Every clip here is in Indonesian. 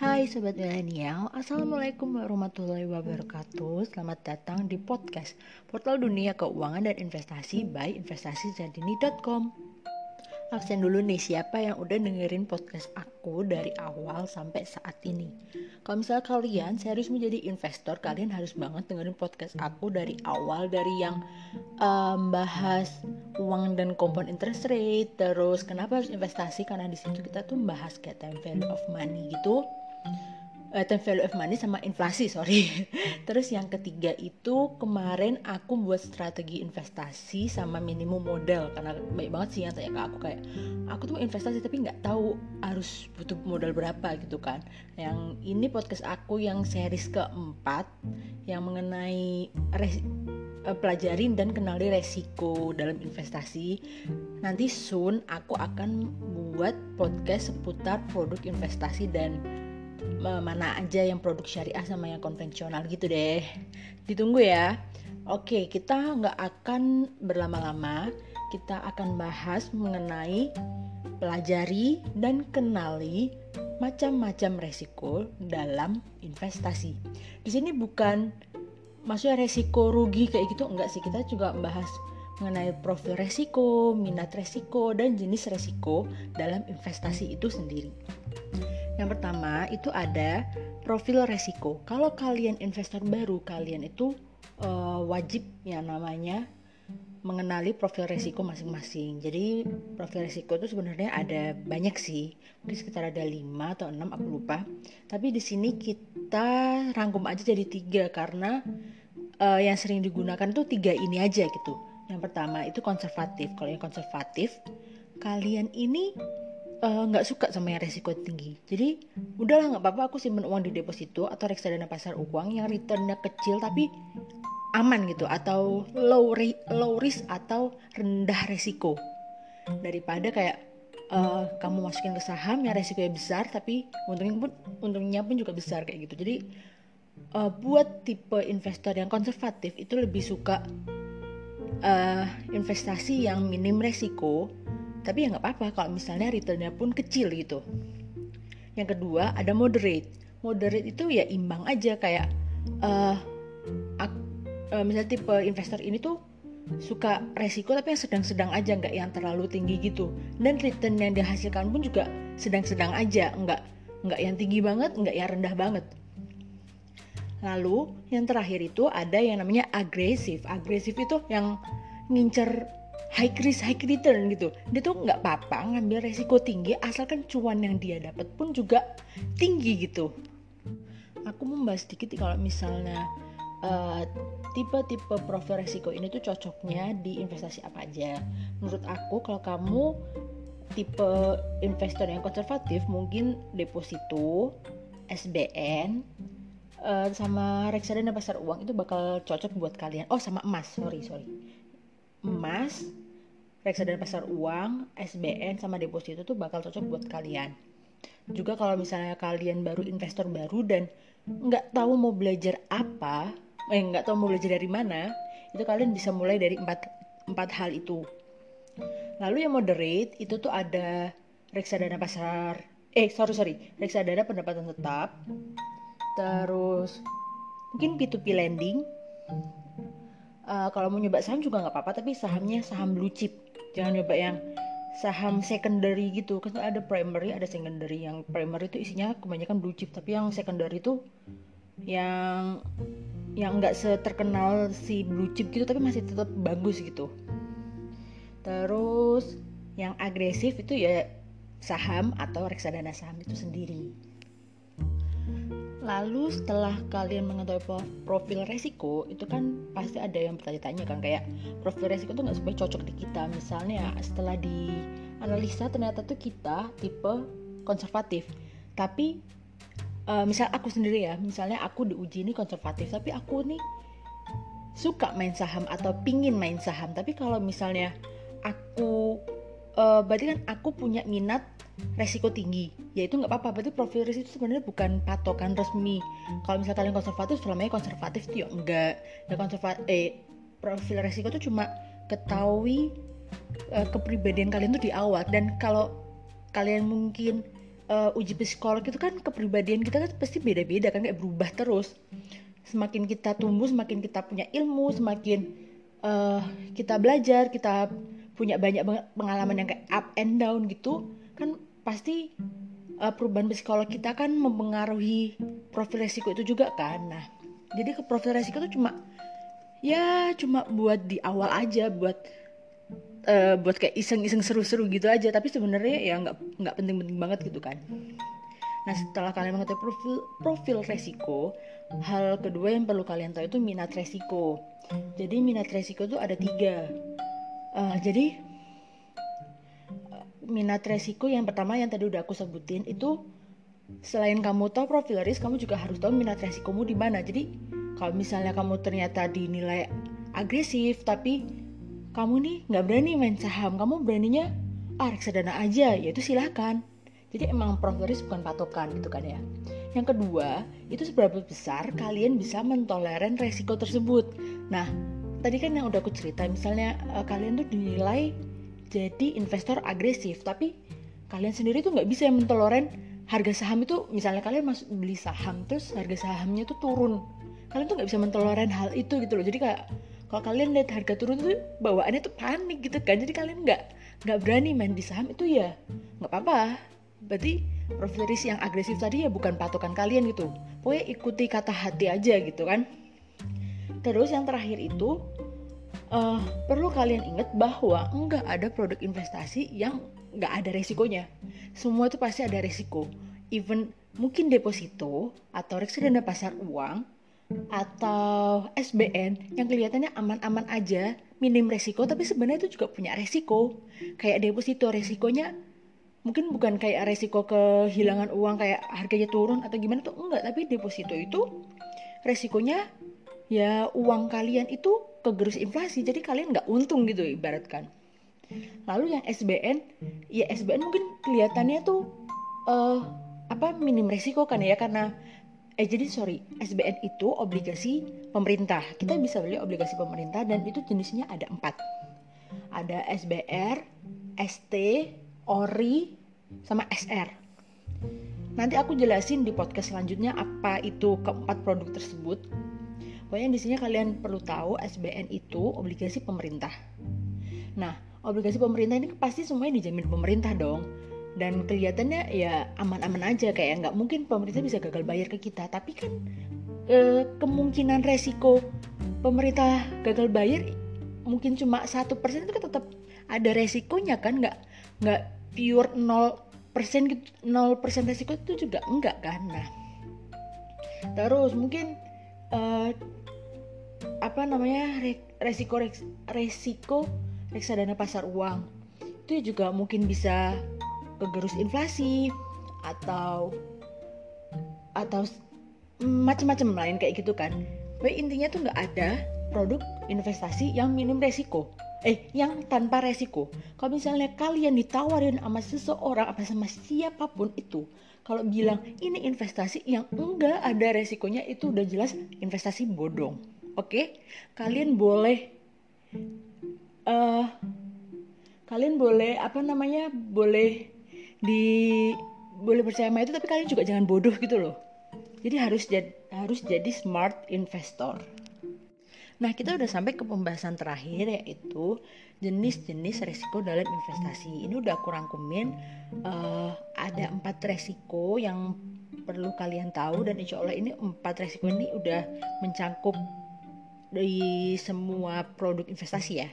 Hai Sobat Milenial, Assalamualaikum warahmatullahi wabarakatuh. Selamat datang di podcast Portal Dunia Keuangan dan Investasi by investasisadini.com Absen dulu nih siapa yang udah dengerin podcast aku dari awal sampai saat ini? Kalau misalnya kalian serius menjadi investor Kalian harus banget dengerin podcast aku dari awal Dari yang um, bahas uang dan kompon interest rate Terus kenapa harus investasi? Karena di situ kita tuh bahas kayak time value of money gitu time value of money sama inflasi sorry. Terus yang ketiga itu kemarin aku buat strategi investasi sama minimum modal. Karena baik banget sih yang tanya ke aku kayak aku tuh investasi tapi nggak tahu harus butuh modal berapa gitu kan. Yang ini podcast aku yang series keempat yang mengenai res uh, pelajarin dan kenali resiko dalam investasi. Nanti soon aku akan buat podcast seputar produk investasi dan mana aja yang produk syariah sama yang konvensional gitu deh. Ditunggu ya. Oke kita nggak akan berlama-lama. Kita akan bahas mengenai pelajari dan kenali macam-macam resiko dalam investasi. Di sini bukan maksudnya resiko rugi kayak gitu enggak sih. Kita juga membahas mengenai profil resiko, minat resiko, dan jenis resiko dalam investasi itu sendiri. Yang pertama itu ada profil resiko. Kalau kalian investor baru, kalian itu uh, wajib ya namanya mengenali profil resiko masing-masing. Jadi profil resiko itu sebenarnya ada banyak sih, mungkin sekitar ada 5 atau 6 aku lupa. Tapi di sini kita rangkum aja jadi tiga karena uh, yang sering digunakan tuh tiga ini aja gitu. Yang pertama itu konservatif. Kalau yang konservatif, kalian ini nggak uh, suka sama yang resiko tinggi. Jadi udahlah nggak apa-apa aku simpen uang di deposito atau reksadana pasar uang yang returnnya kecil tapi aman gitu atau low ri low risk atau rendah resiko. Daripada kayak uh, kamu masukin ke saham yang resikonya besar tapi untungnya pun untungnya pun juga besar kayak gitu. Jadi uh, buat tipe investor yang konservatif itu lebih suka uh, investasi yang minim resiko tapi ya nggak apa-apa kalau misalnya returnnya pun kecil gitu. Yang kedua ada moderate. Moderate itu ya imbang aja kayak uh, uh, misalnya tipe investor ini tuh suka resiko tapi yang sedang-sedang aja nggak yang terlalu tinggi gitu. Dan return yang dihasilkan pun juga sedang-sedang aja nggak nggak yang tinggi banget nggak yang rendah banget. Lalu yang terakhir itu ada yang namanya agresif agresif itu yang ngincer high risk high return gitu. Dia tuh nggak apa-apa ngambil resiko tinggi asalkan cuan yang dia dapat pun juga tinggi gitu. Aku membahas sedikit kalau misalnya uh, tipe-tipe profil resiko ini tuh cocoknya di investasi apa aja. Menurut aku kalau kamu tipe investor yang konservatif mungkin deposito SBN uh, eh, sama reksadana pasar uang itu bakal cocok buat kalian. Oh sama emas. Sorry sorry emas, reksadana pasar uang, SBN sama deposito tuh bakal cocok buat kalian. Juga kalau misalnya kalian baru investor baru dan nggak tahu mau belajar apa, eh nggak tahu mau belajar dari mana, itu kalian bisa mulai dari empat empat hal itu. Lalu yang moderate itu tuh ada reksadana pasar, eh sorry sorry, reksadana pendapatan tetap, terus mungkin P2P lending, uh, kalau mau nyoba saham juga nggak apa-apa tapi sahamnya saham blue chip. Jangan nyoba yang saham secondary gitu. Kan ada primary ada secondary. Yang primary itu isinya kebanyakan blue chip tapi yang secondary itu yang yang nggak seterkenal si blue chip gitu tapi masih tetap bagus gitu. Terus yang agresif itu ya saham atau reksadana saham itu sendiri Lalu setelah kalian mengetahui profil resiko, itu kan pasti ada yang bertanya-tanya kan kayak profil resiko itu nggak supaya cocok di kita. Misalnya setelah di analisa ternyata tuh kita tipe konservatif. Tapi uh, misal aku sendiri ya, misalnya aku diuji ini konservatif, tapi aku nih suka main saham atau pingin main saham. Tapi kalau misalnya aku uh, berarti kan aku punya minat resiko tinggi. Ya itu nggak apa-apa. Berarti profil risk itu sebenarnya bukan patokan resmi. Kalau misalnya kalian konservatif selamanya konservatif itu ya enggak. Ya konservatif eh profil resiko itu cuma ketahui uh, kepribadian kalian tuh di awal. Dan kalau kalian mungkin uh, uji psikolog itu kan kepribadian kita kan pasti beda-beda kan kayak berubah terus. Semakin kita tumbuh semakin kita punya ilmu semakin uh, kita belajar kita punya banyak pengalaman yang kayak up and down gitu kan pasti uh, perubahan psikolog kita kan mempengaruhi profil resiko itu juga kan. Nah jadi ke profil resiko itu cuma ya cuma buat di awal aja buat uh, buat kayak iseng-iseng seru-seru gitu aja. Tapi sebenarnya ya nggak nggak penting-penting banget gitu kan. Nah setelah kalian mengetahui profil profil resiko hal kedua yang perlu kalian tahu itu minat resiko. Jadi minat resiko itu ada tiga. Uh, jadi minat resiko yang pertama yang tadi udah aku sebutin itu selain kamu tahu profil risk kamu juga harus tahu minat resikomu di mana jadi kalau misalnya kamu ternyata dinilai agresif tapi kamu nih nggak berani main saham, kamu beraninya ah reksadana aja, ya itu silahkan. Jadi emang profit risk bukan patokan gitu kan ya. Yang kedua, itu seberapa besar kalian bisa mentoleran resiko tersebut. Nah, tadi kan yang udah aku cerita, misalnya uh, kalian tuh dinilai jadi investor agresif, tapi kalian sendiri tuh nggak bisa mentoleran harga saham itu, misalnya kalian masuk beli saham terus harga sahamnya tuh turun, kalian tuh nggak bisa mentoleran hal itu gitu loh. Jadi kayak kalau kalian lihat harga turun tuh bawaannya tuh panik gitu kan. Jadi kalian nggak nggak berani main di saham itu ya nggak apa-apa. Berarti profit yang agresif tadi ya bukan patokan kalian gitu. Pokoknya ikuti kata hati aja gitu kan. Terus yang terakhir itu uh, perlu kalian ingat bahwa enggak ada produk investasi yang nggak ada resikonya. Semua itu pasti ada resiko. Even mungkin deposito atau reksadana pasar uang atau SBN yang kelihatannya aman-aman aja, minim resiko, tapi sebenarnya itu juga punya resiko. Kayak deposito resikonya mungkin bukan kayak resiko kehilangan uang kayak harganya turun atau gimana tuh enggak, tapi deposito itu resikonya ya uang kalian itu kegerus inflasi, jadi kalian nggak untung gitu ibaratkan. Lalu yang SBN, ya SBN mungkin kelihatannya tuh uh, apa minim resiko kan ya karena eh jadi sorry SBN itu obligasi pemerintah. Kita bisa beli obligasi pemerintah dan itu jenisnya ada empat. Ada SBR ST ORI sama SR nanti aku jelasin di podcast selanjutnya apa itu keempat produk tersebut pokoknya di sini kalian perlu tahu SBN itu obligasi pemerintah. Nah obligasi pemerintah ini pasti semuanya dijamin pemerintah dong. Dan kelihatannya ya aman-aman aja kayak nggak mungkin pemerintah bisa gagal bayar ke kita. Tapi kan e, kemungkinan resiko pemerintah gagal bayar mungkin cuma satu persen itu kan tetap ada resikonya kan? Nggak nggak pure nol persen gitu nol persen resiko itu juga enggak kan? Nah terus mungkin uh, apa namanya resiko resiko reksadana pasar uang itu juga mungkin bisa kegerus inflasi atau atau macam-macam lain kayak gitu kan. Tapi intinya tuh nggak ada produk investasi yang minim resiko. Eh, yang tanpa resiko. Kalau misalnya kalian ditawarin sama seseorang apa sama siapa pun itu, kalau bilang ini investasi yang enggak ada resikonya itu udah jelas investasi bodong. Oke, okay? kalian boleh uh, kalian boleh apa namanya boleh di boleh percaya sama itu tapi kalian juga jangan bodoh gitu loh jadi harus jadi harus jadi smart investor nah kita udah sampai ke pembahasan terakhir yaitu jenis-jenis resiko dalam investasi ini udah aku rangkumin uh, ada empat resiko yang perlu kalian tahu dan insya Allah ini empat resiko ini udah mencangkup dari semua produk investasi ya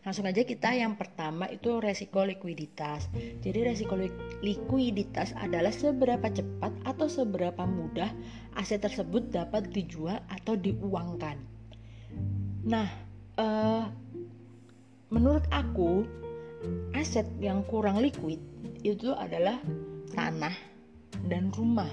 Langsung aja kita yang pertama itu resiko likuiditas. Jadi resiko likuiditas adalah seberapa cepat atau seberapa mudah aset tersebut dapat dijual atau diuangkan. Nah, uh, menurut aku aset yang kurang liquid itu adalah tanah dan rumah.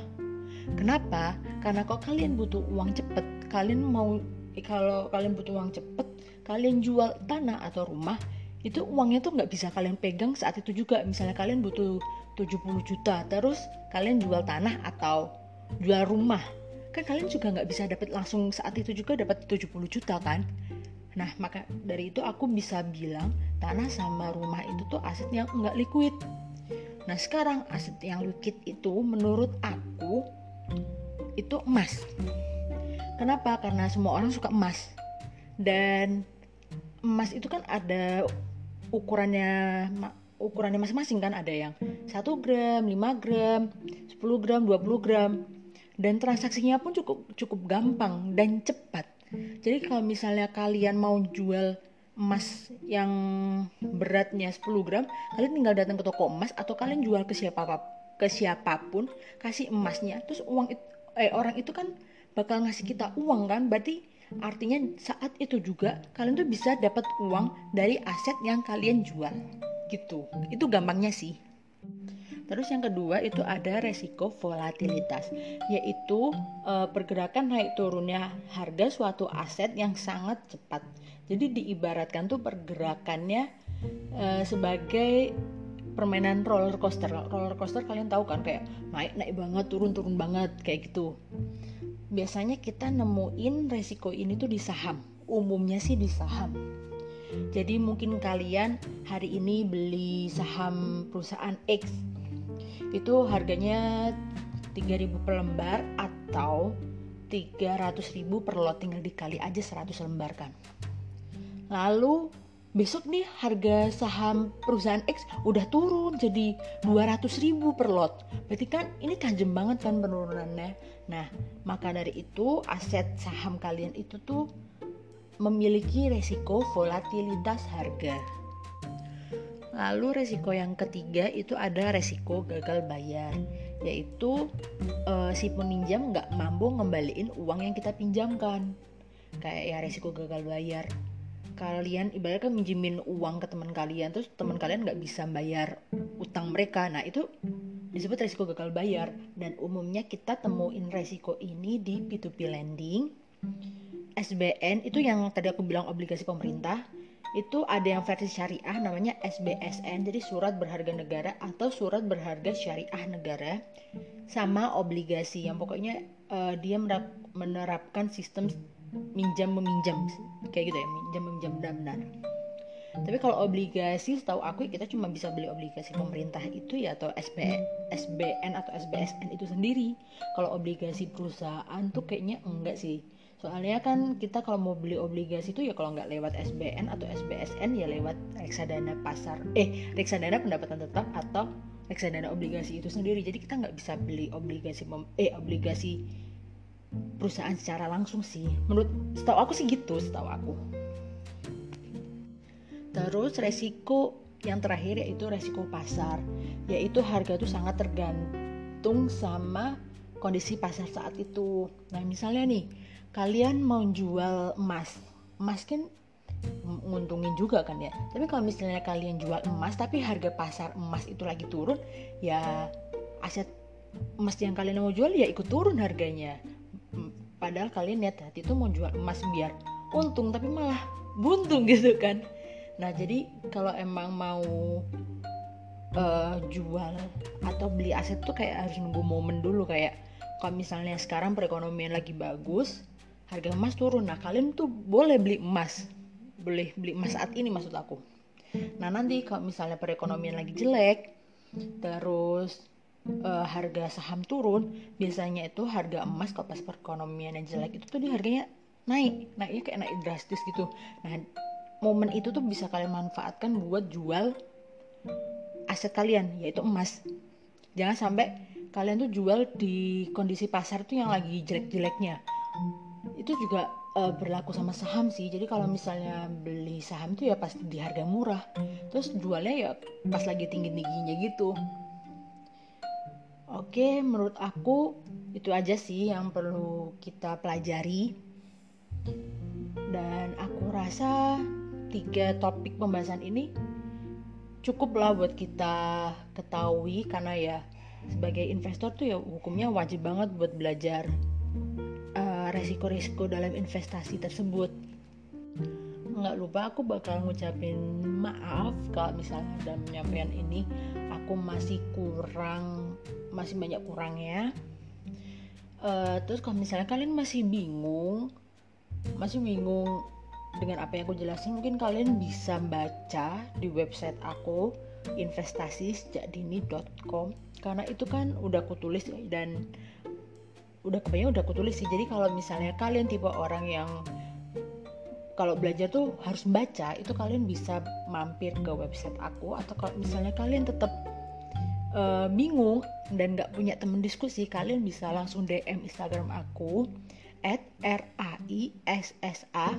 Kenapa? Karena kalau kalian butuh uang cepet, kalian mau kalau kalian butuh uang cepet, kalian jual tanah atau rumah itu uangnya tuh nggak bisa kalian pegang saat itu juga misalnya kalian butuh 70 juta terus kalian jual tanah atau jual rumah kan kalian juga nggak bisa dapat langsung saat itu juga dapat 70 juta kan? Nah maka dari itu aku bisa bilang tanah sama rumah itu tuh aset yang nggak liquid. Nah sekarang aset yang liquid itu menurut aku itu emas. Kenapa? Karena semua orang suka emas. Dan emas itu kan ada ukurannya ukurannya masing-masing kan? Ada yang 1 gram, 5 gram, 10 gram, 20 gram dan transaksinya pun cukup cukup gampang dan cepat. Jadi kalau misalnya kalian mau jual emas yang beratnya 10 gram, kalian tinggal datang ke toko emas atau kalian jual ke siapa ke siapa pun, kasih emasnya, terus uang itu, eh orang itu kan bakal ngasih kita uang kan, berarti artinya saat itu juga kalian tuh bisa dapat uang dari aset yang kalian jual, gitu. Itu gampangnya sih. Terus yang kedua itu ada resiko volatilitas, yaitu e, pergerakan naik turunnya harga suatu aset yang sangat cepat. Jadi diibaratkan tuh pergerakannya e, sebagai permainan roller coaster. Roller coaster kalian tahu kan kayak naik naik banget, turun turun banget kayak gitu. Biasanya kita nemuin resiko ini tuh di saham. Umumnya sih di saham. Jadi mungkin kalian hari ini beli saham perusahaan X itu harganya 3000 per lembar atau 300.000 per lot. Tinggal dikali aja 100 lembar kan. Lalu besok nih harga saham perusahaan X udah turun jadi 200.000 per lot. Berarti kan ini tajam banget kan penurunannya. Nah maka dari itu aset saham kalian itu tuh memiliki resiko volatilitas harga Lalu resiko yang ketiga itu ada resiko gagal bayar, yaitu uh, si peminjam nggak mampu ngembaliin uang yang kita pinjamkan. Kayak ya resiko gagal bayar. Kalian ibaratnya minjemin uang ke teman kalian, terus teman kalian nggak bisa bayar utang mereka. Nah itu disebut resiko gagal bayar. Dan umumnya kita temuin resiko ini di P2P lending, SBN itu yang tadi aku bilang obligasi pemerintah, itu ada yang versi syariah namanya SBSN jadi surat berharga negara atau surat berharga syariah negara sama obligasi yang pokoknya uh, dia menerapkan sistem minjam meminjam. Kayak gitu ya minjam meminjam benar-benar. Tapi kalau obligasi setahu aku kita cuma bisa beli obligasi pemerintah itu ya atau SB, SBN atau SBSN itu sendiri. Kalau obligasi perusahaan tuh kayaknya enggak sih soalnya kan kita kalau mau beli obligasi itu ya kalau nggak lewat SBN atau SBSN ya lewat reksadana pasar eh reksadana pendapatan tetap atau reksadana obligasi itu sendiri. Jadi kita nggak bisa beli obligasi eh obligasi perusahaan secara langsung sih. Menurut setahu aku sih gitu setahu aku. Terus resiko yang terakhir yaitu resiko pasar yaitu harga itu sangat tergantung sama kondisi pasar saat itu. Nah misalnya nih kalian mau jual emas emas kan nguntungin juga kan ya? Tapi kalau misalnya kalian jual emas tapi harga pasar emas itu lagi turun ya aset emas yang kalian mau jual ya ikut turun harganya. Padahal kalian niat hati itu mau jual emas biar untung tapi malah buntung gitu kan. Nah jadi kalau emang mau uh, jual atau beli aset tuh kayak harus nunggu momen dulu kayak kalau misalnya sekarang perekonomian lagi bagus harga emas turun. Nah kalian tuh boleh beli emas. Boleh beli emas saat ini maksud aku. Nah nanti kalau misalnya perekonomian lagi jelek terus uh, harga saham turun biasanya itu harga emas kalau pas perekonomian yang jelek itu tuh di harganya naik. Naiknya kayak naik drastis gitu. Nah momen itu tuh bisa kalian manfaatkan buat jual aset kalian yaitu emas. Jangan sampai kalian tuh jual di kondisi pasar tuh yang lagi jelek-jeleknya itu juga uh, berlaku sama saham sih. Jadi kalau misalnya beli saham itu ya pas di harga murah. Terus jualnya ya pas lagi tinggi tingginya gitu. Oke menurut aku itu aja sih yang perlu kita pelajari. Dan aku rasa tiga topik pembahasan ini cukup lah buat kita ketahui. Karena ya sebagai investor tuh ya hukumnya wajib banget buat belajar resiko-resiko dalam investasi tersebut. Nggak lupa aku bakal ngucapin maaf kalau misalnya dalam penyampaian ini. Aku masih kurang masih banyak kurangnya. Uh, terus kalau misalnya kalian masih bingung masih bingung dengan apa yang aku jelasin mungkin kalian bisa baca di website aku investasi.sejak.dini.com karena itu kan udah kutulis dan udah kebanyakan udah kutulis sih. Jadi kalau misalnya kalian tipe orang yang kalau belajar tuh harus membaca itu kalian bisa mampir ke website aku. Atau kalau misalnya kalian tetap uh, bingung dan nggak punya temen diskusi kalian bisa langsung DM Instagram aku at r a i s s a.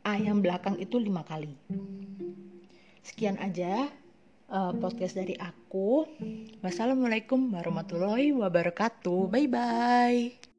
A belakang itu lima kali. Sekian aja uh, podcast dari aku. Wassalamualaikum warahmatullahi wabarakatuh. Bye bye.